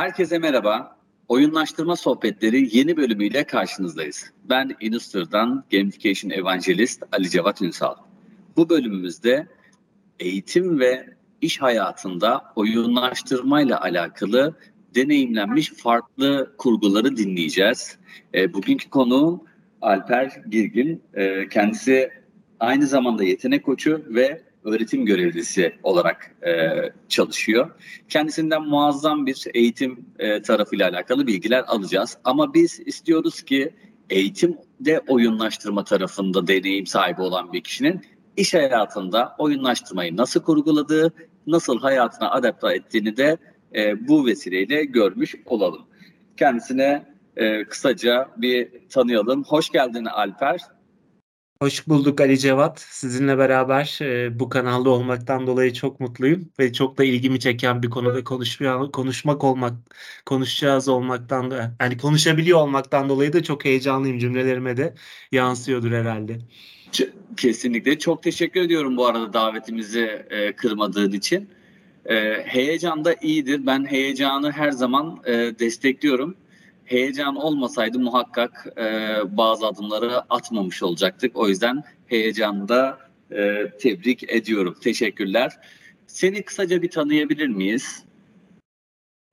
Herkese merhaba. Oyunlaştırma sohbetleri yeni bölümüyle karşınızdayız. Ben Induster'dan Gamification Evangelist Ali Cevat Ünsal. Bu bölümümüzde eğitim ve iş hayatında oyunlaştırmayla alakalı deneyimlenmiş farklı kurguları dinleyeceğiz. E, bugünkü konuğum Alper Girgin. E, kendisi aynı zamanda yetenek koçu ve öğretim görevlisi olarak e, çalışıyor. Kendisinden muazzam bir eğitim e, tarafıyla alakalı bilgiler alacağız. Ama biz istiyoruz ki eğitimde oyunlaştırma tarafında deneyim sahibi olan bir kişinin iş hayatında oyunlaştırmayı nasıl kurguladığı, nasıl hayatına adapte ettiğini de e, bu vesileyle görmüş olalım. Kendisine e, kısaca bir tanıyalım. Hoş geldin Alper. Hoş bulduk Ali Cevat. Sizinle beraber e, bu kanalda olmaktan dolayı çok mutluyum ve çok da ilgimi çeken bir konuda konuşmaya, konuşmak olmak, konuşacağız olmaktan da yani konuşabiliyor olmaktan dolayı da çok heyecanlıyım. Cümlelerime de yansıyordur herhalde. Kesinlikle. Çok teşekkür ediyorum bu arada davetimizi e, kırmadığın için. E, heyecan da iyidir. Ben heyecanı her zaman e, destekliyorum heyecan olmasaydı muhakkak e, bazı adımları atmamış olacaktık. O yüzden heyecanı e, tebrik ediyorum. Teşekkürler. Seni kısaca bir tanıyabilir miyiz?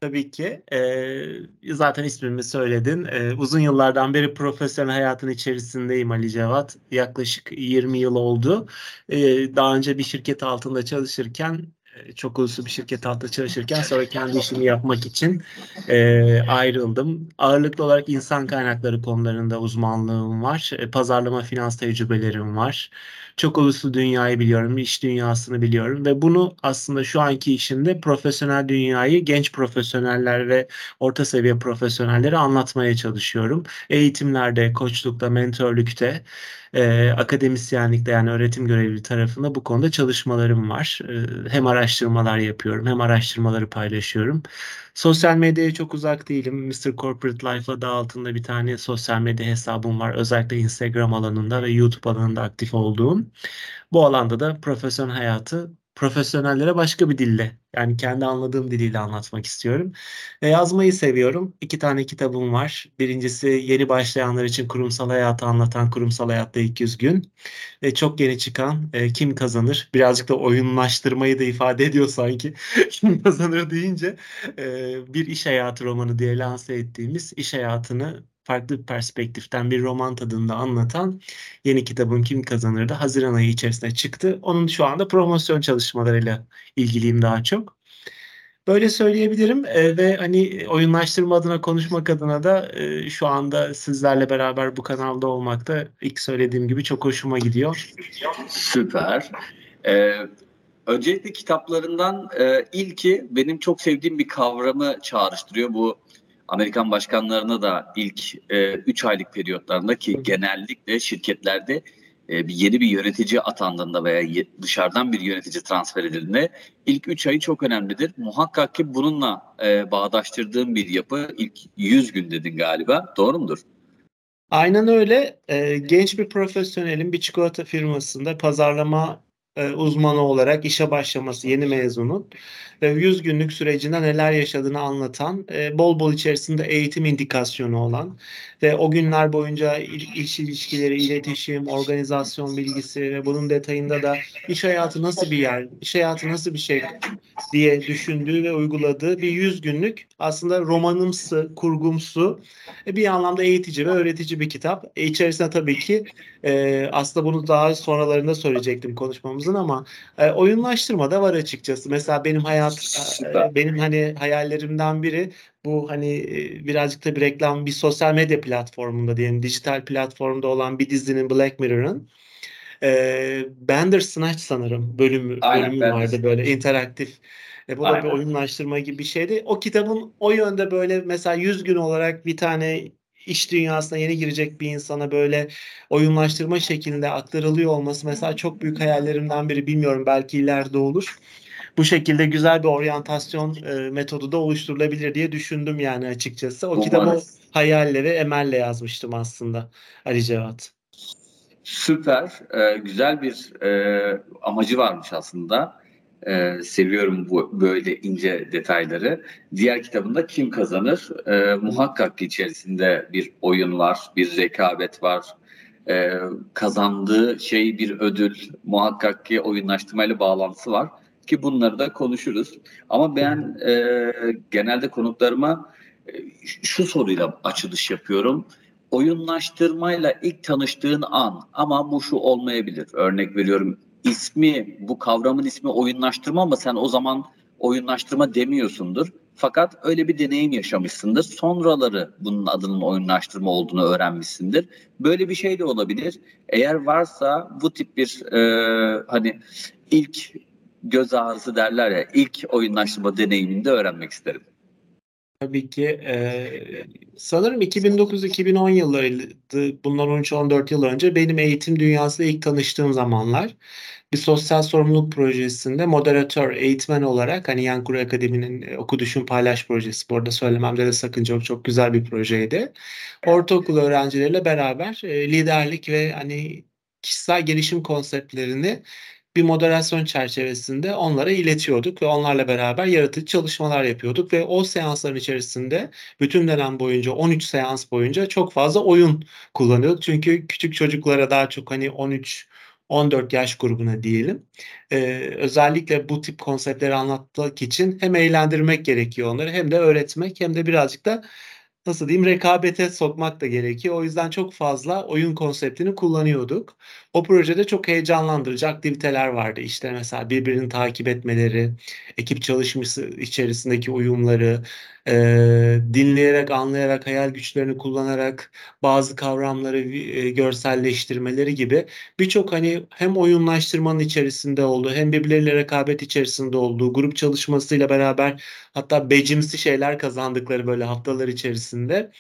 Tabii ki. E, zaten ismimi söyledin. E, uzun yıllardan beri profesyonel hayatın içerisindeyim Ali Cevat. Yaklaşık 20 yıl oldu. E, daha önce bir şirket altında çalışırken çok uluslu bir şirket altında çalışırken sonra kendi işimi yapmak için e, ayrıldım. Ağırlıklı olarak insan kaynakları konularında uzmanlığım var. E, pazarlama, finans tecrübelerim var. Çok uluslu dünyayı biliyorum, iş dünyasını biliyorum ve bunu aslında şu anki işimde profesyonel dünyayı genç profesyoneller ve orta seviye profesyonelleri anlatmaya çalışıyorum. Eğitimlerde, koçlukta, mentörlükte e, akademisyenlikte yani öğretim görevli tarafında bu konuda çalışmalarım var. E, hem araştırmalar yapıyorum hem araştırmaları paylaşıyorum. Sosyal medyaya çok uzak değilim. Mr. Corporate Life adı altında bir tane sosyal medya hesabım var. Özellikle Instagram alanında ve YouTube alanında aktif olduğum. Bu alanda da profesyonel hayatı profesyonellere başka bir dille yani kendi anladığım diliyle anlatmak istiyorum. E, yazmayı seviyorum. İki tane kitabım var. Birincisi yeni başlayanlar için kurumsal hayatı anlatan Kurumsal Hayatta 200 Gün. E, çok yeni çıkan e, Kim Kazanır? Birazcık da oyunlaştırmayı da ifade ediyor sanki. Kim Kazanır deyince e, bir iş hayatı romanı diye lanse ettiğimiz iş hayatını farklı bir perspektiften bir roman tadında anlatan yeni kitabım Kim Kazanır'da Haziran ayı içerisinde çıktı. Onun şu anda promosyon çalışmalarıyla ilgiliyim daha çok. Böyle söyleyebilirim e, ve hani oyunlaştırma adına konuşmak adına da e, şu anda sizlerle beraber bu kanalda olmak da ilk söylediğim gibi çok hoşuma gidiyor. Süper. Ee, öncelikle kitaplarından e, ilki benim çok sevdiğim bir kavramı çağrıştırıyor. Bu Amerikan başkanlarına da ilk 3 e, aylık periyotlarında ki genellikle şirketlerde e, bir yeni bir yönetici atandığında veya dışarıdan bir yönetici transfer edildiğinde ilk 3 ayı çok önemlidir. Muhakkak ki bununla e, bağdaştırdığım bir yapı ilk 100 gün dedin galiba. Doğru mudur? Aynen öyle. E, genç bir profesyonelin bir çikolata firmasında pazarlama e, uzmanı olarak işe başlaması yeni mezunun ve 100 günlük sürecinde neler yaşadığını anlatan, e, bol bol içerisinde eğitim indikasyonu olan ve o günler boyunca iş ilişkileri, iletişim, organizasyon bilgisi ve bunun detayında da iş hayatı nasıl bir yer, iş hayatı nasıl bir şey diye düşündüğü ve uyguladığı bir 100 günlük aslında romanımsı, kurgumsu e, bir anlamda eğitici ve öğretici bir kitap. E, içerisinde tabii ki e, aslında bunu daha sonralarında söyleyecektim konuşmamızın ama e, oyunlaştırma da var açıkçası. Mesela benim hayat e, benim hani hayallerimden biri bu hani birazcık da bir reklam bir sosyal medya platformunda diyelim dijital platformda olan bir dizinin Black Mirror'ın e, Bandersnatch sanırım bölümü, Aynen, bölümü vardı böyle interaktif. E, bu da bir oyunlaştırma gibi bir şeydi. O kitabın o yönde böyle mesela 100 gün olarak bir tane iş dünyasına yeni girecek bir insana böyle oyunlaştırma şeklinde aktarılıyor olması mesela çok büyük hayallerimden biri. Bilmiyorum belki ileride olur bu şekilde güzel bir oryantasyon e, metodu da oluşturulabilir diye düşündüm yani açıkçası. O Umarım. kitabı hayalle ve emelle yazmıştım aslında Ali Cevat. Süper, ee, güzel bir e, amacı varmış aslında. Ee, seviyorum bu böyle ince detayları. Diğer kitabında kim kazanır? Ee, muhakkak ki içerisinde bir oyun var, bir rekabet var. Ee, kazandığı şey bir ödül. Muhakkak ki oyunlaştırmayla bağlantısı var ki bunları da konuşuruz. Ama ben e, genelde konuklarıma e, şu soruyla açılış yapıyorum. Oyunlaştırmayla ilk tanıştığın an ama bu şu olmayabilir. Örnek veriyorum ismi bu kavramın ismi oyunlaştırma ama sen o zaman oyunlaştırma demiyorsundur. Fakat öyle bir deneyim yaşamışsındır. Sonraları bunun adının oyunlaştırma olduğunu öğrenmişsindir. Böyle bir şey de olabilir. Eğer varsa bu tip bir e, hani ilk göz ağrısı derler ya ilk oyunlaştırma deneyimini de öğrenmek isterim. Tabii ki. E, sanırım 2009-2010 yıllarıydı. Bundan 13-14 yıl önce benim eğitim dünyasıyla ilk tanıştığım zamanlar. Bir sosyal sorumluluk projesinde moderatör, eğitmen olarak hani Yankuru Akademi'nin e, Oku Düşün Paylaş projesi. Bu arada söylememde de sakınca yok. Çok güzel bir projeydi. Ortaokul öğrencileriyle beraber e, liderlik ve hani kişisel gelişim konseptlerini bir moderasyon çerçevesinde onlara iletiyorduk ve onlarla beraber yaratıcı çalışmalar yapıyorduk ve o seansların içerisinde bütün dönem boyunca 13 seans boyunca çok fazla oyun kullanıyorduk. Çünkü küçük çocuklara daha çok hani 13 14 yaş grubuna diyelim. Ee, özellikle bu tip konseptleri anlatmak için hem eğlendirmek gerekiyor onları hem de öğretmek hem de birazcık da nasıl diyeyim rekabete sokmak da gerekiyor. O yüzden çok fazla oyun konseptini kullanıyorduk. O projede çok heyecanlandırıcı aktiviteler vardı. İşte mesela birbirini takip etmeleri, ekip çalışması içerisindeki uyumları, e, dinleyerek, anlayarak, hayal güçlerini kullanarak bazı kavramları e, görselleştirmeleri gibi birçok hani hem oyunlaştırmanın içerisinde olduğu hem birbirleriyle rekabet içerisinde olduğu grup çalışmasıyla beraber hatta becimsi şeyler kazandıkları böyle haftalar içerisinde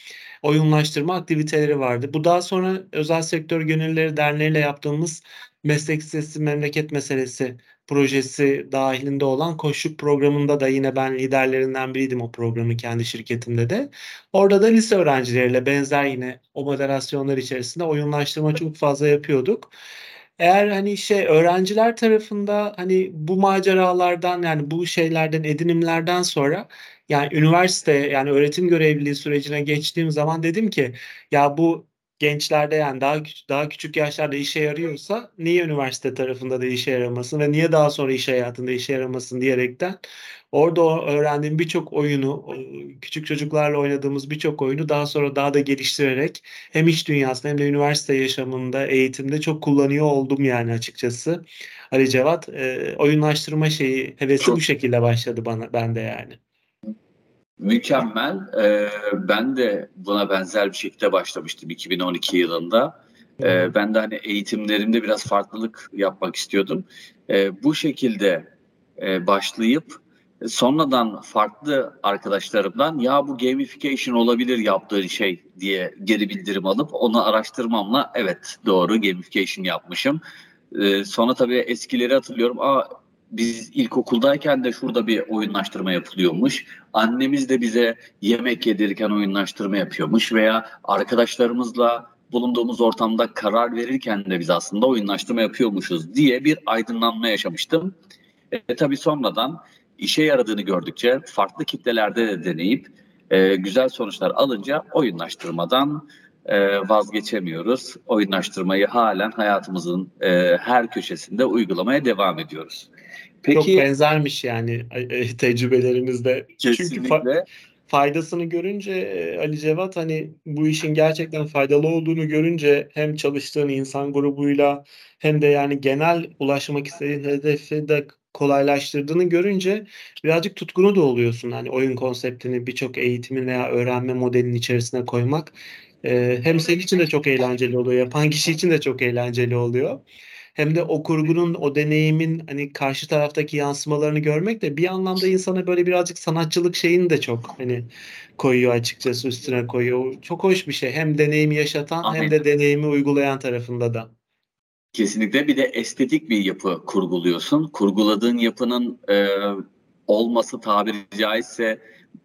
oyunlaştırma aktiviteleri vardı. Bu daha sonra Özel Sektör Gönülleri Derneği ile yaptığımız meslek sesi memleket meselesi projesi dahilinde olan koşuk programında da yine ben liderlerinden biriydim o programı kendi şirketimde de. Orada da lise öğrencileriyle benzer yine o moderasyonlar içerisinde oyunlaştırma çok fazla yapıyorduk. Eğer hani şey öğrenciler tarafında hani bu maceralardan yani bu şeylerden edinimlerden sonra yani üniversite yani öğretim görevliliği sürecine geçtiğim zaman dedim ki ya bu gençlerde yani daha daha küçük yaşlarda işe yarıyorsa niye üniversite tarafında da işe yaramasın ve niye daha sonra iş hayatında işe yaramasın diyerekten orada öğrendiğim birçok oyunu küçük çocuklarla oynadığımız birçok oyunu daha sonra daha da geliştirerek hem iş dünyasında hem de üniversite yaşamında eğitimde çok kullanıyor oldum yani açıkçası. Ali Cevat oyunlaştırma şeyi hevesi bu şekilde başladı bana bende yani. Mükemmel. Ee, ben de buna benzer bir şekilde başlamıştım 2012 yılında. Ee, ben de hani eğitimlerimde biraz farklılık yapmak istiyordum. Ee, bu şekilde e, başlayıp sonradan farklı arkadaşlarımdan ya bu gamification olabilir yaptığın şey diye geri bildirim alıp onu araştırmamla evet doğru gamification yapmışım. Ee, sonra tabii eskileri hatırlıyorum. Aa biz ilkokuldayken de şurada bir oyunlaştırma yapılıyormuş. Annemiz de bize yemek yedirirken oyunlaştırma yapıyormuş veya arkadaşlarımızla bulunduğumuz ortamda karar verirken de biz aslında oyunlaştırma yapıyormuşuz diye bir aydınlanma yaşamıştım. E, tabii sonradan işe yaradığını gördükçe farklı kitlelerde de deneyip e, güzel sonuçlar alınca oyunlaştırmadan vazgeçemiyoruz. Oyunlaştırmayı halen hayatımızın e, her köşesinde uygulamaya devam ediyoruz. Peki, Çok benzermiş yani tecrübelerimizde. Kesinlikle. Çünkü fa- faydasını görünce e, Ali Cevat hani bu işin gerçekten faydalı olduğunu görünce hem çalıştığın insan grubuyla hem de yani genel ulaşmak istediğin hedefi de kolaylaştırdığını görünce birazcık tutkunu da oluyorsun. Hani oyun konseptini birçok eğitimin veya öğrenme modelinin içerisine koymak e, hem senin için de çok eğlenceli oluyor. Yapan kişi için de çok eğlenceli oluyor hem de o kurgunun, o deneyimin hani karşı taraftaki yansımalarını görmek de bir anlamda insana böyle birazcık sanatçılık şeyini de çok hani koyuyor açıkçası üstüne koyuyor. Çok hoş bir şey. Hem deneyimi yaşatan Aynen. hem de deneyimi uygulayan tarafında da. Kesinlikle bir de estetik bir yapı kurguluyorsun. Kurguladığın yapının e, olması tabiri caizse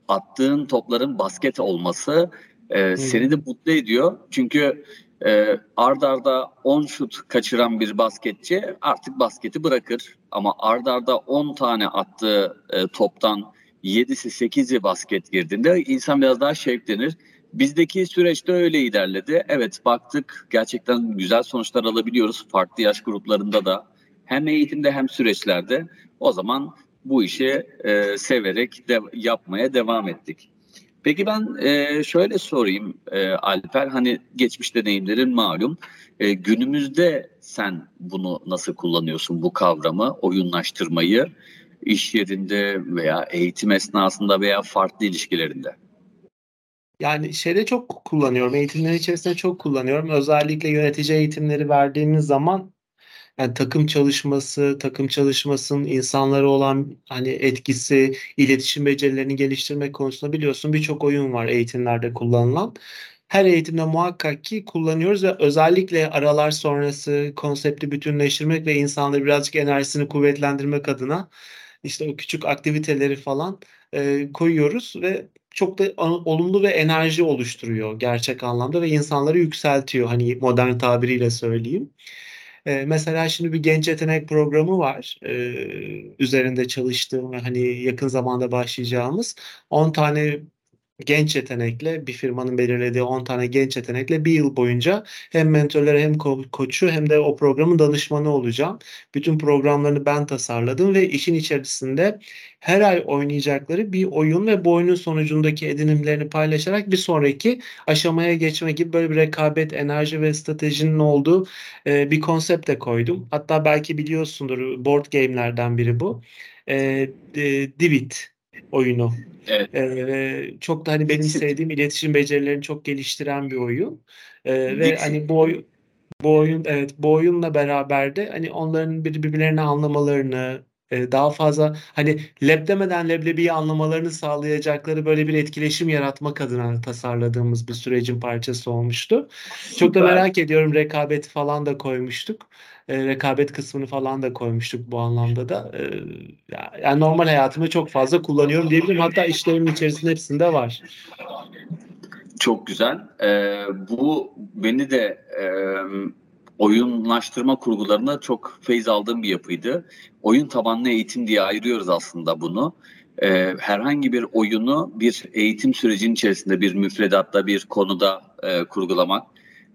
attığın topların basket olması e, seni de mutlu ediyor. Çünkü e, ard arda 10 şut kaçıran bir basketçi artık basketi bırakır. Ama ard arda 10 tane attığı e, toptan 7'si 8'i basket girdiğinde insan biraz daha şevklenir. Bizdeki süreçte öyle ilerledi. Evet baktık gerçekten güzel sonuçlar alabiliyoruz. Farklı yaş gruplarında da hem eğitimde hem süreçlerde. O zaman bu işi e, severek de, yapmaya devam ettik. Peki ben e, şöyle sorayım e, Alper, hani geçmiş deneyimlerin malum. E, günümüzde sen bunu nasıl kullanıyorsun bu kavramı, oyunlaştırmayı iş yerinde veya eğitim esnasında veya farklı ilişkilerinde? Yani şeyde çok kullanıyorum, eğitimlerin içerisinde çok kullanıyorum. Özellikle yönetici eğitimleri verdiğimiz zaman yani takım çalışması, takım çalışmasının insanlara olan hani etkisi, iletişim becerilerini geliştirmek konusunda biliyorsun birçok oyun var eğitimlerde kullanılan. Her eğitimde muhakkak ki kullanıyoruz ve özellikle aralar sonrası konsepti bütünleştirmek ve insanları birazcık enerjisini kuvvetlendirmek adına işte o küçük aktiviteleri falan e, koyuyoruz ve çok da olumlu ve enerji oluşturuyor gerçek anlamda ve insanları yükseltiyor hani modern tabiriyle söyleyeyim. E, mesela şimdi bir genç yetenek programı var. E, üzerinde çalıştığım hani yakın zamanda başlayacağımız 10 tane genç yetenekle bir firmanın belirlediği 10 tane genç yetenekle bir yıl boyunca hem mentörleri hem ko- koçu hem de o programın danışmanı olacağım. Bütün programlarını ben tasarladım ve işin içerisinde her ay oynayacakları bir oyun ve bu oyunun sonucundaki edinimlerini paylaşarak bir sonraki aşamaya geçme gibi böyle bir rekabet, enerji ve stratejinin olduğu e, bir konsept de koydum. Hatta belki biliyorsundur board game'lerden biri bu. E, e, Divit oyunu. Evet. Ee, çok da hani benim sevdiğim iletişim becerilerini çok geliştiren bir oyun. Ee, ve hani bu oyun bu oyun evet bu oyunla beraber de hani onların birbirlerini anlamalarını e, daha fazla hani leb demeden leblebiyi anlamalarını sağlayacakları böyle bir etkileşim yaratmak adına tasarladığımız bir sürecin parçası olmuştu. Süper. Çok da merak ediyorum rekabeti falan da koymuştuk. E, rekabet kısmını falan da koymuştuk bu anlamda da. E, yani normal hayatımda çok fazla kullanıyorum diyebilirim. Hatta işlerimin içerisinde hepsinde var. Çok güzel. Ee, bu beni de e, oyunlaştırma kurgularında çok feyz aldığım bir yapıydı. Oyun tabanlı eğitim diye ayırıyoruz aslında bunu. Ee, herhangi bir oyunu bir eğitim sürecinin içerisinde bir müfredatta bir konuda e, kurgulamak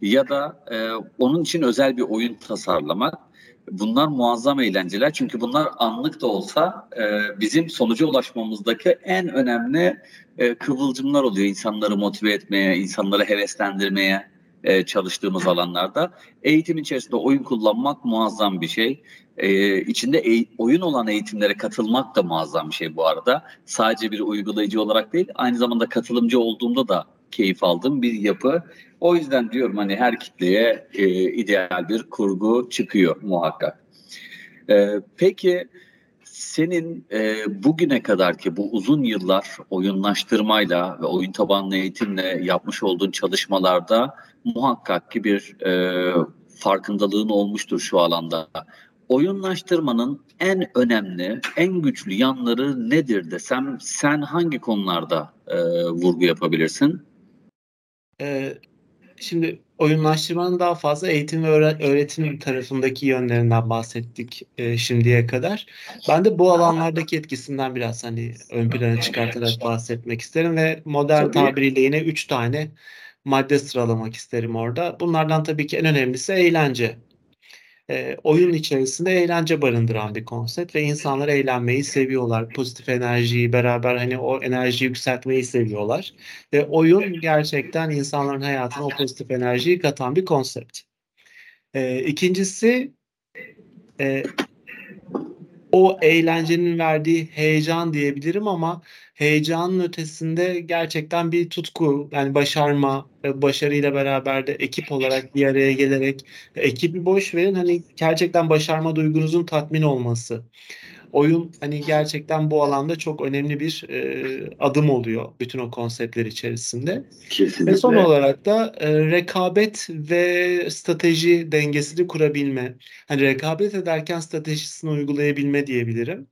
ya da e, onun için özel bir oyun tasarlamak. Bunlar muazzam eğlenceler çünkü bunlar anlık da olsa e, bizim sonuca ulaşmamızdaki en önemli e, kıvılcımlar oluyor. İnsanları motive etmeye, insanları heveslendirmeye e, çalıştığımız alanlarda. Eğitim içerisinde oyun kullanmak muazzam bir şey. E, içinde e, oyun olan eğitimlere katılmak da muazzam bir şey bu arada. Sadece bir uygulayıcı olarak değil, aynı zamanda katılımcı olduğumda da keyif aldığım bir yapı. O yüzden diyorum hani her kitleye e, ideal bir kurgu çıkıyor muhakkak. E, peki senin e, bugüne kadar ki bu uzun yıllar oyunlaştırmayla ve oyun tabanlı eğitimle yapmış olduğun çalışmalarda muhakkak ki bir e, farkındalığın olmuştur şu alanda. Oyunlaştırmanın en önemli, en güçlü yanları nedir desem sen hangi konularda e, vurgu yapabilirsin? Ee, şimdi oyunlaştırmanın daha fazla eğitim ve öğretim tarafındaki yönlerinden bahsettik e, şimdiye kadar. Ben de bu alanlardaki etkisinden biraz hani ön plana çıkartarak bahsetmek isterim ve modern Tabii. tabiriyle yine üç tane madde sıralamak isterim orada. Bunlardan tabii ki en önemlisi eğlence e, oyun içerisinde eğlence barındıran bir konsept ve insanlar eğlenmeyi seviyorlar. Pozitif enerjiyi beraber hani o enerjiyi yükseltmeyi seviyorlar. Ve oyun gerçekten insanların hayatına o pozitif enerjiyi katan bir konsept. E, ikincisi e, o eğlencenin verdiği heyecan diyebilirim ama heyecanın ötesinde gerçekten bir tutku yani başarma başarıyla beraber de ekip olarak bir araya gelerek ekibi boş verin. Hani gerçekten başarma duygunuzun tatmin olması oyun hani gerçekten bu alanda çok önemli bir e, adım oluyor bütün o konseptler içerisinde. Kesinlikle. Ve son olarak da e, rekabet ve strateji dengesini kurabilme. Hani rekabet ederken stratejisini uygulayabilme diyebilirim.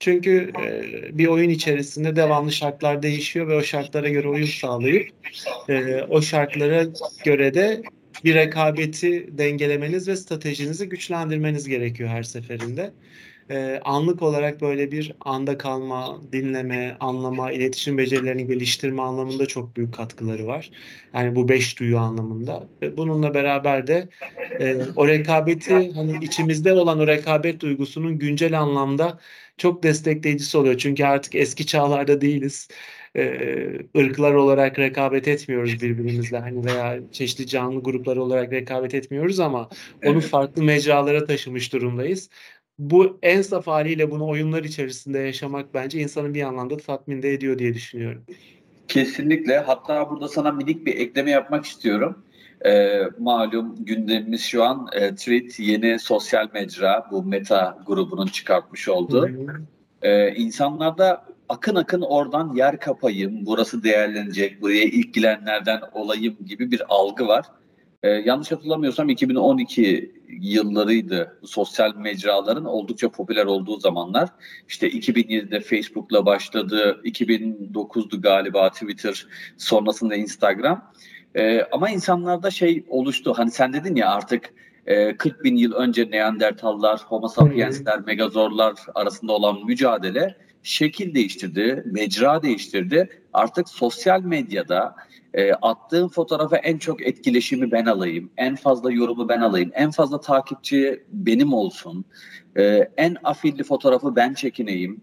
Çünkü e, bir oyun içerisinde devamlı şartlar değişiyor ve o şartlara göre oyun sağlayıp e, o şartlara göre de bir rekabeti dengelemeniz ve stratejinizi güçlendirmeniz gerekiyor her seferinde e, anlık olarak böyle bir anda kalma, dinleme, anlama, iletişim becerilerini geliştirme anlamında çok büyük katkıları var. Yani bu beş duyu anlamında. Ve bununla beraber de e, o rekabeti hani içimizde olan o rekabet duygusunun güncel anlamda çok destekleyicisi oluyor. Çünkü artık eski çağlarda değiliz e, ırklar olarak rekabet etmiyoruz birbirimizle hani veya çeşitli canlı gruplar olarak rekabet etmiyoruz ama onu farklı mecralara taşımış durumdayız bu en saf haliyle bunu oyunlar içerisinde yaşamak bence insanı bir anlamda tatmin de ediyor diye düşünüyorum. Kesinlikle. Hatta burada sana minik bir ekleme yapmak istiyorum. Ee, malum gündemimiz şu an e, Tweet yeni sosyal mecra bu Meta grubunun çıkartmış olduğu. Ee, insanlarda akın akın oradan yer kapayım, burası değerlenecek, buraya ilk girenlerden olayım gibi bir algı var. Ee, yanlış hatırlamıyorsam 2012 yıllarıydı sosyal mecraların oldukça popüler olduğu zamanlar. İşte 2007'de Facebook'la başladı, 2009'du galiba Twitter, sonrasında Instagram. Ee, ama insanlarda şey oluştu, hani sen dedin ya artık e, 40 bin yıl önce Neandertallar, Homo sapiensler, Megazorlar arasında olan mücadele şekil değiştirdi, mecra değiştirdi. Artık sosyal medyada e, attığım fotoğrafa en çok etkileşimi ben alayım, en fazla yorumu ben alayım, en fazla takipçi benim olsun, e, en afilli fotoğrafı ben çekineyim,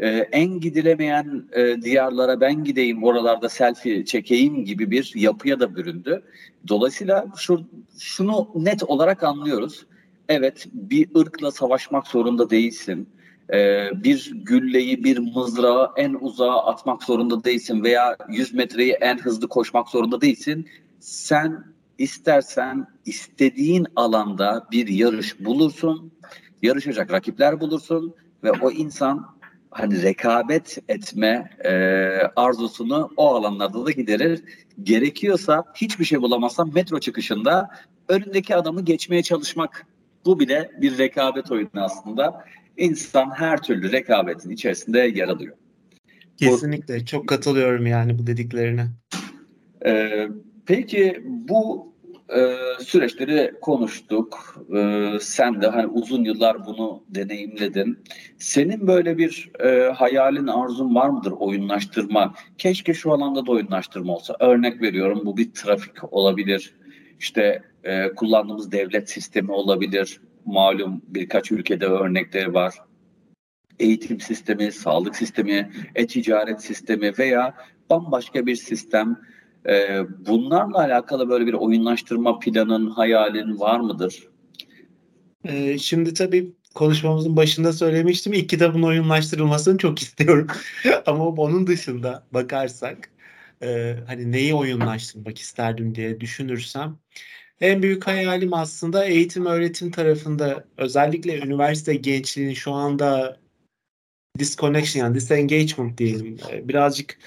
e, en gidilemeyen e, diyarlara ben gideyim, oralarda selfie çekeyim gibi bir yapıya da büründü. Dolayısıyla şu, şunu net olarak anlıyoruz. Evet bir ırkla savaşmak zorunda değilsin e, bir gülleyi, bir mızrağı en uzağa atmak zorunda değilsin veya 100 metreyi en hızlı koşmak zorunda değilsin. Sen istersen istediğin alanda bir yarış bulursun, yarışacak rakipler bulursun ve o insan hani rekabet etme e, arzusunu o alanlarda da giderir. Gerekiyorsa hiçbir şey bulamazsan metro çıkışında önündeki adamı geçmeye çalışmak. Bu bile bir rekabet oyunu aslında insan her türlü rekabetin içerisinde yer alıyor. Kesinlikle. Bu, çok katılıyorum yani bu dediklerine. E, peki bu e, süreçleri konuştuk. E, sen de hani uzun yıllar bunu deneyimledin. Senin böyle bir e, hayalin, arzun var mıdır oyunlaştırma? Keşke şu alanda da oyunlaştırma olsa. Örnek veriyorum bu bir trafik olabilir. İşte e, kullandığımız devlet sistemi olabilir malum birkaç ülkede örnekleri var. Eğitim sistemi, sağlık sistemi, e-ticaret sistemi veya bambaşka bir sistem. Ee, bunlarla alakalı böyle bir oyunlaştırma planın, hayalin var mıdır? Ee, şimdi tabii konuşmamızın başında söylemiştim. İlk kitabın oyunlaştırılmasını çok istiyorum. Ama onun dışında bakarsak e, hani neyi oyunlaştırmak isterdim diye düşünürsem en büyük hayalim aslında eğitim öğretim tarafında özellikle üniversite gençliğinin şu anda disconnection yani disengagement diyelim. Ee, birazcık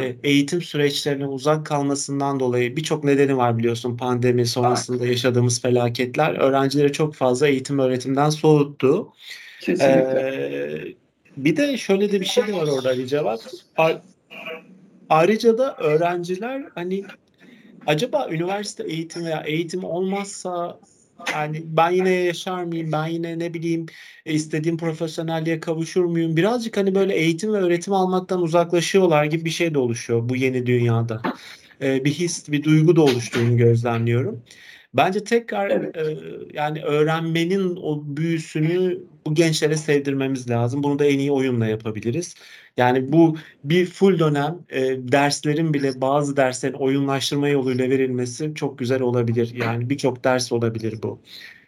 e, eğitim süreçlerine uzak kalmasından dolayı birçok nedeni var biliyorsun pandemi sonrasında yaşadığımız felaketler öğrencileri çok fazla eğitim öğretimden soğuttu. Kesinlikle. Ee, bir de şöyle de bir şey de var orada Ali Cevat. Ayrıca da öğrenciler hani acaba üniversite eğitim veya eğitim olmazsa yani ben yine yaşar mıyım? Ben yine ne bileyim e, istediğim profesyonelliğe kavuşur muyum? Birazcık hani böyle eğitim ve öğretim almaktan uzaklaşıyorlar gibi bir şey de oluşuyor bu yeni dünyada. Ee, bir his, bir duygu da oluştuğunu gözlemliyorum. Bence tekrar evet. e, yani öğrenmenin o büyüsünü bu gençlere sevdirmemiz lazım. Bunu da en iyi oyunla yapabiliriz. Yani bu bir full dönem e, derslerin bile bazı derslerin oyunlaştırma yoluyla verilmesi çok güzel olabilir. Yani birçok ders olabilir bu.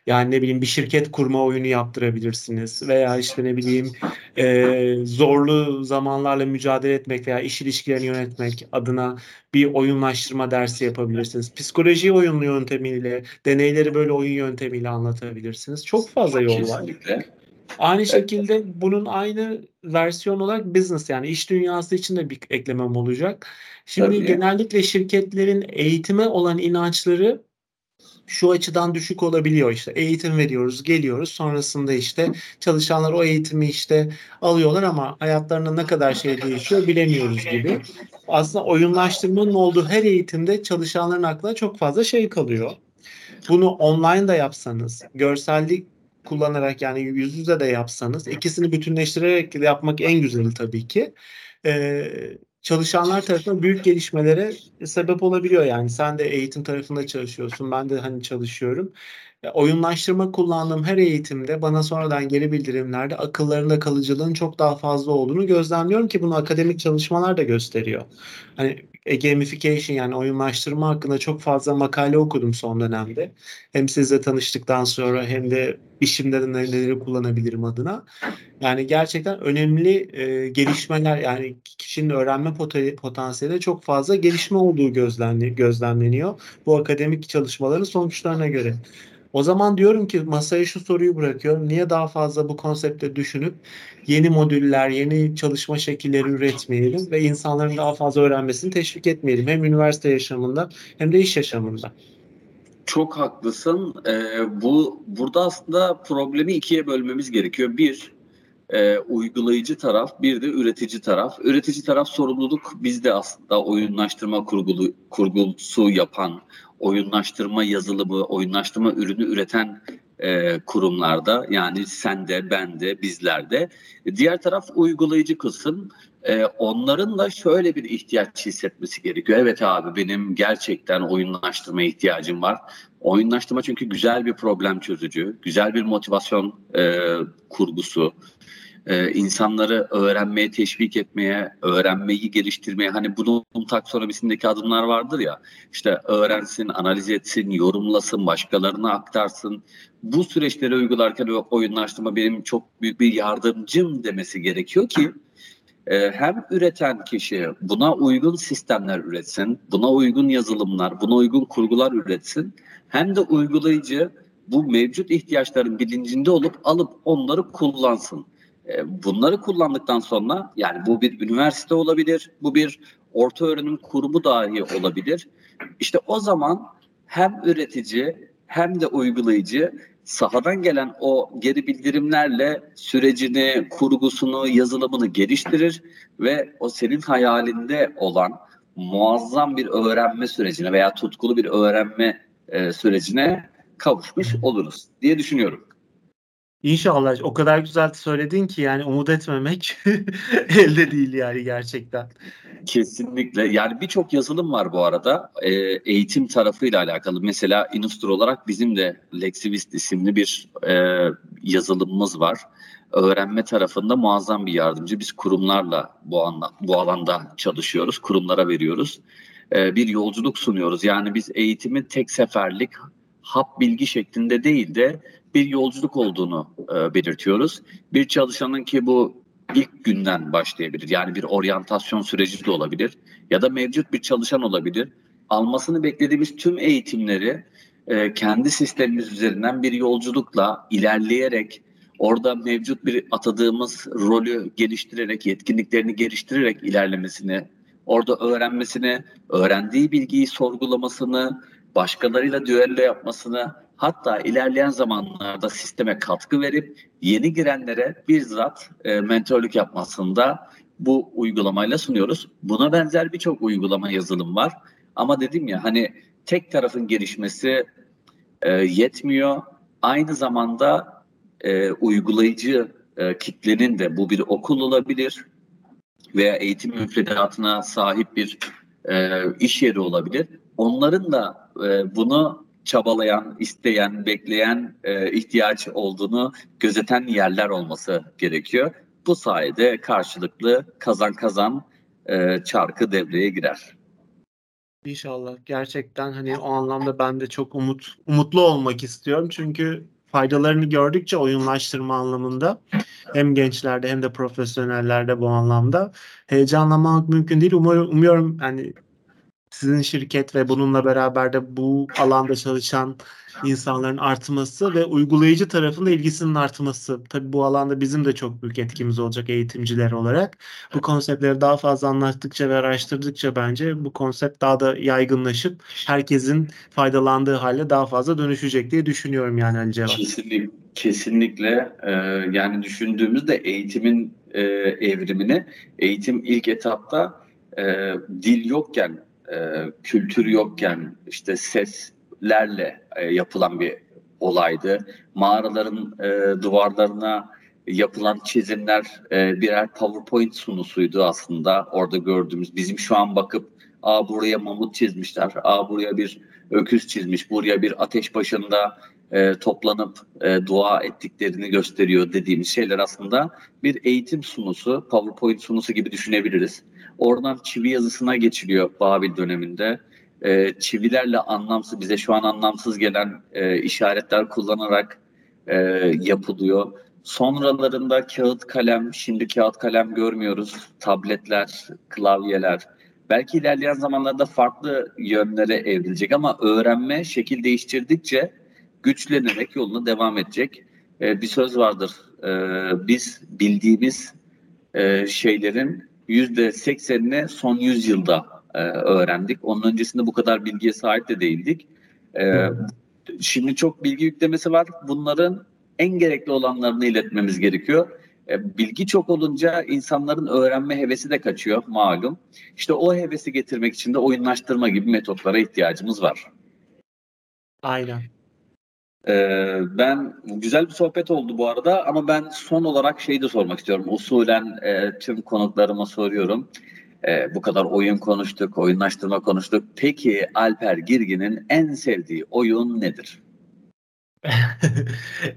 Yani ne bileyim bir şirket kurma oyunu yaptırabilirsiniz veya işte ne bileyim e, zorlu zamanlarla mücadele etmek veya iş ilişkilerini yönetmek adına bir oyunlaştırma dersi yapabilirsiniz. Psikoloji oyunlu yöntemiyle, deneyleri böyle oyun yöntemiyle anlatabilirsiniz. Çok fazla yol var. Aynı şekilde bunun aynı versiyon olarak business yani iş dünyası için de bir eklemem olacak. Şimdi Tabii. genellikle şirketlerin eğitime olan inançları şu açıdan düşük olabiliyor işte eğitim veriyoruz geliyoruz sonrasında işte çalışanlar o eğitimi işte alıyorlar ama hayatlarında ne kadar şey değişiyor bilemiyoruz gibi. Aslında oyunlaştırmanın olduğu her eğitimde çalışanların aklına çok fazla şey kalıyor. bunu online da yapsanız, görsellik kullanarak yani yüz yüze de yapsanız, ikisini bütünleştirerek yapmak en güzeli tabii ki. Ee, çalışanlar tarafından büyük gelişmelere sebep olabiliyor yani. Sen de eğitim tarafında çalışıyorsun, ben de hani çalışıyorum. Oyunlaştırma kullandığım her eğitimde bana sonradan geri bildirimlerde akıllarında kalıcılığın çok daha fazla olduğunu gözlemliyorum ki bunu akademik çalışmalar da gösteriyor. Hani e, gamification yani oyunlaştırma hakkında çok fazla makale okudum son dönemde. Hem sizle tanıştıktan sonra hem de işimde de neleri kullanabilirim adına. Yani gerçekten önemli e, gelişmeler yani kişinin öğrenme potansiyeli çok fazla gelişme olduğu gözlemleniyor bu akademik çalışmaların sonuçlarına göre. O zaman diyorum ki masaya şu soruyu bırakıyorum. Niye daha fazla bu konsepte düşünüp yeni modüller, yeni çalışma şekilleri üretmeyelim ve insanların daha fazla öğrenmesini teşvik etmeyelim. Hem üniversite yaşamında hem de iş yaşamında. Çok haklısın. Ee, bu burada aslında problemi ikiye bölmemiz gerekiyor. Bir, e, uygulayıcı taraf, bir de üretici taraf. Üretici taraf sorumluluk bizde aslında oyunlaştırma kurgulu, kurgusu yapan, oyunlaştırma yazılımı, oyunlaştırma ürünü üreten e, kurumlarda yani sen de ben de bizler de. Diğer taraf uygulayıcı kısım. E, onların da şöyle bir ihtiyaç hissetmesi gerekiyor. Evet abi benim gerçekten oyunlaştırma ihtiyacım var. Oyunlaştırma çünkü güzel bir problem çözücü, güzel bir motivasyon e, kurgusu e, insanları öğrenmeye teşvik etmeye, öğrenmeyi geliştirmeye hani bunun taksonomisindeki adımlar vardır ya işte öğrensin, analiz etsin, yorumlasın, başkalarına aktarsın. Bu süreçleri uygularken oyunlaştırma benim çok büyük bir yardımcım demesi gerekiyor ki e, hem üreten kişi buna uygun sistemler üretsin, buna uygun yazılımlar, buna uygun kurgular üretsin hem de uygulayıcı bu mevcut ihtiyaçların bilincinde olup alıp onları kullansın. E, bunları kullandıktan sonra yani bu bir üniversite olabilir, bu bir orta öğrenim kurumu dahi olabilir. İşte o zaman hem üretici hem de uygulayıcı sahadan gelen o geri bildirimlerle sürecini, kurgusunu, yazılımını geliştirir ve o senin hayalinde olan muazzam bir öğrenme sürecine veya tutkulu bir öğrenme e, sürecine kavuşmuş oluruz diye düşünüyorum. İnşallah o kadar güzel söyledin ki yani umut etmemek elde değil yani gerçekten. Kesinlikle. Yani birçok yazılım var bu arada. E, eğitim tarafıyla alakalı. Mesela Inustur olarak bizim de Lexivist isimli bir e, yazılımımız var. Öğrenme tarafında muazzam bir yardımcı. Biz kurumlarla bu, anda, bu alanda çalışıyoruz. Kurumlara veriyoruz. E, bir yolculuk sunuyoruz. Yani biz eğitimi tek seferlik hap bilgi şeklinde değil de bir yolculuk olduğunu e, belirtiyoruz. Bir çalışanın ki bu ilk günden başlayabilir. Yani bir oryantasyon süreci de olabilir ya da mevcut bir çalışan olabilir. Almasını beklediğimiz tüm eğitimleri e, kendi sistemimiz üzerinden bir yolculukla ilerleyerek orada mevcut bir atadığımız rolü geliştirerek, yetkinliklerini geliştirerek ilerlemesini, orada öğrenmesini, öğrendiği bilgiyi sorgulamasını, başkalarıyla düello yapmasını hatta ilerleyen zamanlarda sisteme katkı verip yeni girenlere bizzat e, mentörlük yapmasını da bu uygulamayla sunuyoruz. Buna benzer birçok uygulama yazılım var. Ama dedim ya hani tek tarafın gelişmesi e, yetmiyor. Aynı zamanda e, uygulayıcı e, kitlenin de bu bir okul olabilir veya eğitim müfredatına sahip bir e, iş yeri olabilir. Onların da e, bunu çabalayan, isteyen, bekleyen e, ihtiyaç olduğunu gözeten yerler olması gerekiyor. Bu sayede karşılıklı kazan kazan e, çarkı devreye girer. İnşallah gerçekten hani o anlamda ben de çok umut umutlu olmak istiyorum çünkü faydalarını gördükçe oyunlaştırma anlamında hem gençlerde hem de profesyonellerde bu anlamda heyecanlanmak mümkün değil. Umuyorum, umuyorum hani sizin şirket ve bununla beraber de bu alanda çalışan insanların artması ve uygulayıcı tarafında ilgisinin artması. Tabii bu alanda bizim de çok büyük etkimiz olacak eğitimciler olarak. Bu konseptleri daha fazla anlattıkça ve araştırdıkça bence bu konsept daha da yaygınlaşıp herkesin faydalandığı hale daha fazla dönüşecek diye düşünüyorum yani Ali Cevat. Kesinlikle, kesinlikle e, yani düşündüğümüzde eğitimin e, evrimini eğitim ilk etapta e, dil yokken e, kültür yokken işte ses çizimlerle e, yapılan bir olaydı. Mağaraların e, duvarlarına yapılan çizimler e, birer PowerPoint sunusuydu aslında. Orada gördüğümüz bizim şu an bakıp Aa buraya mamut çizmişler. Aa buraya bir öküz çizmiş. Buraya bir ateş başında e, toplanıp e, dua ettiklerini gösteriyor dediğimiz şeyler aslında bir eğitim sunusu, PowerPoint sunusu gibi düşünebiliriz. Oradan çivi yazısına geçiliyor Babil döneminde. E, çivilerle anlamsız, bize şu an anlamsız gelen e, işaretler kullanarak e, yapılıyor. Sonralarında kağıt kalem, şimdi kağıt kalem görmüyoruz. Tabletler, klavyeler, belki ilerleyen zamanlarda farklı yönlere evrilecek ama öğrenme şekil değiştirdikçe güçlenerek yoluna devam edecek. Ee, bir söz vardır. Ee, biz bildiğimiz e, şeylerin yüzde seksenini son yüzyılda e, öğrendik. Onun öncesinde bu kadar bilgiye sahip de değildik. Ee, şimdi çok bilgi yüklemesi var. Bunların en gerekli olanlarını iletmemiz gerekiyor. E, bilgi çok olunca insanların öğrenme hevesi de kaçıyor malum. İşte o hevesi getirmek için de oyunlaştırma gibi metotlara ihtiyacımız var. Aynen. Ee, ben güzel bir sohbet oldu bu arada ama ben son olarak şeyi de sormak istiyorum. Usulen e, tüm konuklarıma soruyorum. E, bu kadar oyun konuştuk, oyunlaştırma konuştuk. Peki Alper Girgin'in en sevdiği oyun nedir?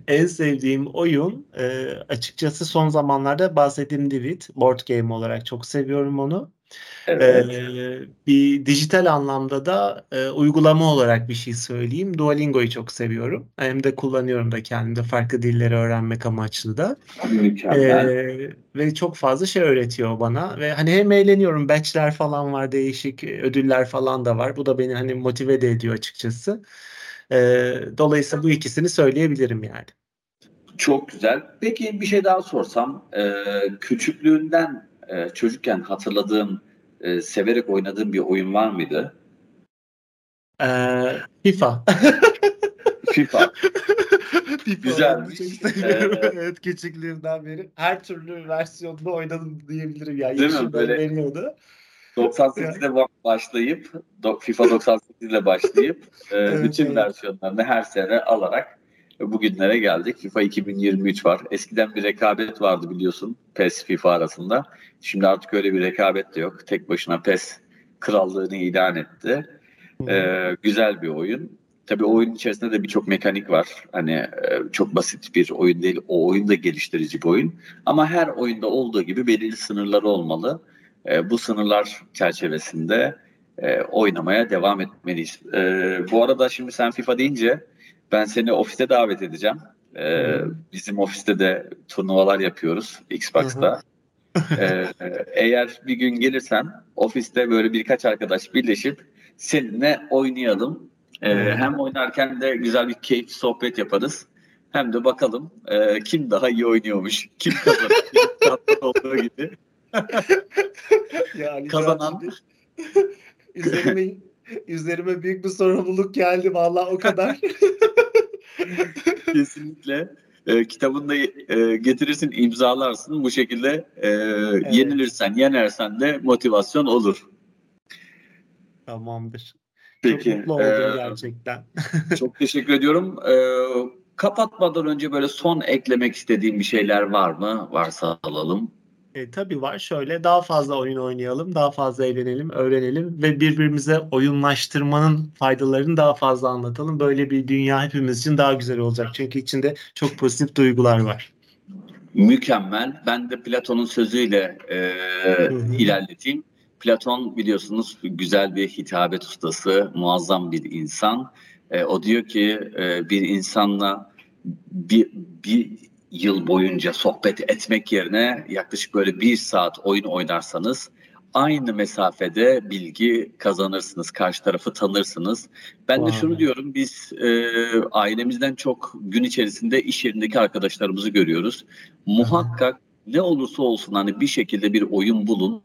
en sevdiğim oyun e, açıkçası son zamanlarda bahsettiğim Divid board game olarak çok seviyorum onu. Evet. Ee, bir dijital anlamda da e, uygulama olarak bir şey söyleyeyim. Duolingo'yu çok seviyorum. Hem de kullanıyorum da kendimde farklı dilleri öğrenmek amaçlı da. Mükemmel. Ee, ve çok fazla şey öğretiyor bana ve hani hem eğleniyorum. Batch'ler falan var, değişik ödüller falan da var. Bu da beni hani motive de ediyor açıkçası. E, dolayısıyla bu ikisini söyleyebilirim yani. Çok güzel. Peki bir şey daha sorsam. E, küçüklüğünden e, çocukken hatırladığın, e, severek oynadığın bir oyun var mıydı? Ee, FIFA. FIFA. FIFA Güzelmiş. Ee, evet küçüklüğümden beri her türlü versiyonda oynadım diyebilirim yani. Değil mi? Böyle veriyordu. 98'de başlayıp FIFA 98 ile başlayıp e, evet, bütün evet. versiyonlarını her sene alarak bugünlere geldik. FIFA 2023 var. Eskiden bir rekabet vardı biliyorsun PES FIFA arasında. Şimdi artık öyle bir rekabet de yok. Tek başına PES krallığını ilan etti. Ee, güzel bir oyun. Tabii oyun içerisinde de birçok mekanik var. Hani e, çok basit bir oyun değil. O oyun da geliştirici bir oyun. Ama her oyunda olduğu gibi belirli sınırları olmalı. E, bu sınırlar çerçevesinde e, oynamaya devam etmeliyiz. E, bu arada şimdi sen FIFA deyince ben seni ofiste davet edeceğim. E, bizim ofiste de turnuvalar yapıyoruz Xbox'ta. e, eğer bir gün gelirsen ofiste böyle birkaç arkadaş birleşip seninle oynayalım. E, hem oynarken de güzel bir keyif sohbet yaparız. Hem de bakalım e, kim daha iyi oynuyormuş, kim kazanır, kim olduğu gibi. yani kazanan üzerime üzerime büyük bir sorumluluk geldi vallahi o kadar. Kesinlikle. E, kitabını da e, getirirsin, imzalarsın. Bu şekilde e, evet. yenilirsen, yenersen de motivasyon olur. Tamamdır. Peki. Çok mutlu oldum e, gerçekten. çok teşekkür ediyorum. E, kapatmadan önce böyle son eklemek istediğim bir şeyler var mı? Varsa alalım. E, tabii var. Şöyle daha fazla oyun oynayalım, daha fazla eğlenelim, öğrenelim ve birbirimize oyunlaştırmanın faydalarını daha fazla anlatalım. Böyle bir dünya hepimiz için daha güzel olacak. Çünkü içinde çok pozitif duygular var. Mükemmel. Ben de Platon'un sözüyle e, ilerleteyim. Platon biliyorsunuz güzel bir hitabet ustası, muazzam bir insan. E, o diyor ki e, bir insanla bir, bir yıl boyunca sohbet etmek yerine yaklaşık böyle bir saat oyun oynarsanız aynı mesafede bilgi kazanırsınız, karşı tarafı tanırsınız. Ben de şunu diyorum, biz e, ailemizden çok gün içerisinde iş yerindeki arkadaşlarımızı görüyoruz. Muhakkak ne olursa olsun hani bir şekilde bir oyun bulun,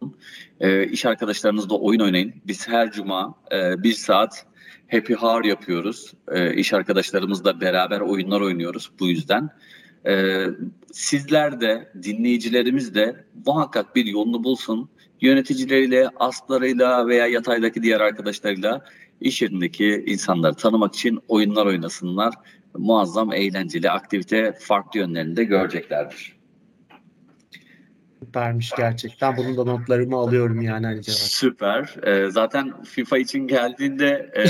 e, iş arkadaşlarınızla oyun oynayın. Biz her cuma e, bir saat happy hour yapıyoruz. E, iş arkadaşlarımızla beraber oyunlar oynuyoruz bu yüzden. Ee, sizler de dinleyicilerimiz de muhakkak bir yolunu bulsun. Yöneticileriyle, aslarıyla veya yataydaki diğer arkadaşlarıyla iş yerindeki insanları tanımak için oyunlar oynasınlar. Muazzam, eğlenceli aktivite farklı yönlerinde göreceklerdir. Süpermiş gerçekten. Bunun da notlarımı alıyorum yani Ali Cevat. Süper. Ee, zaten FIFA için geldiğinde e,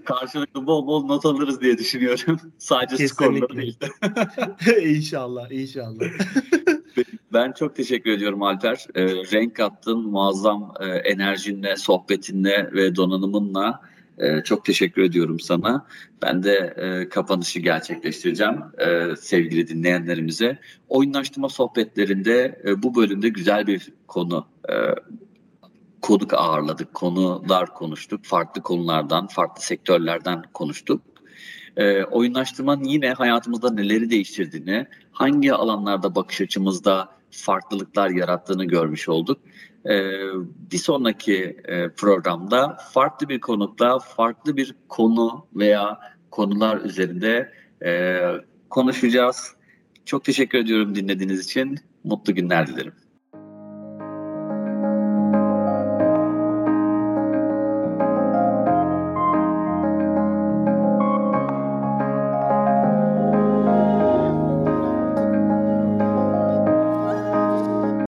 karşılıklı bol bol not alırız diye düşünüyorum. Sadece skorları değil. İnşallah, inşallah. ben çok teşekkür ediyorum Alper. Ee, renk attın, muazzam e, enerjinle, sohbetinle ve donanımınla e, çok teşekkür ediyorum sana. Ben de e, kapanışı gerçekleştireceğim e, sevgili dinleyenlerimize. Oyunlaştırma sohbetlerinde e, bu bölümde güzel bir konu e, konuk ağırladık, konular konuştuk. Farklı konulardan, farklı sektörlerden konuştuk. E, oyunlaştırmanın yine hayatımızda neleri değiştirdiğini, hangi alanlarda bakış açımızda farklılıklar yarattığını görmüş olduk. Ee, bir sonraki e, programda farklı bir konukla farklı bir konu veya konular üzerinde e, konuşacağız. Çok teşekkür ediyorum dinlediğiniz için. Mutlu günler dilerim.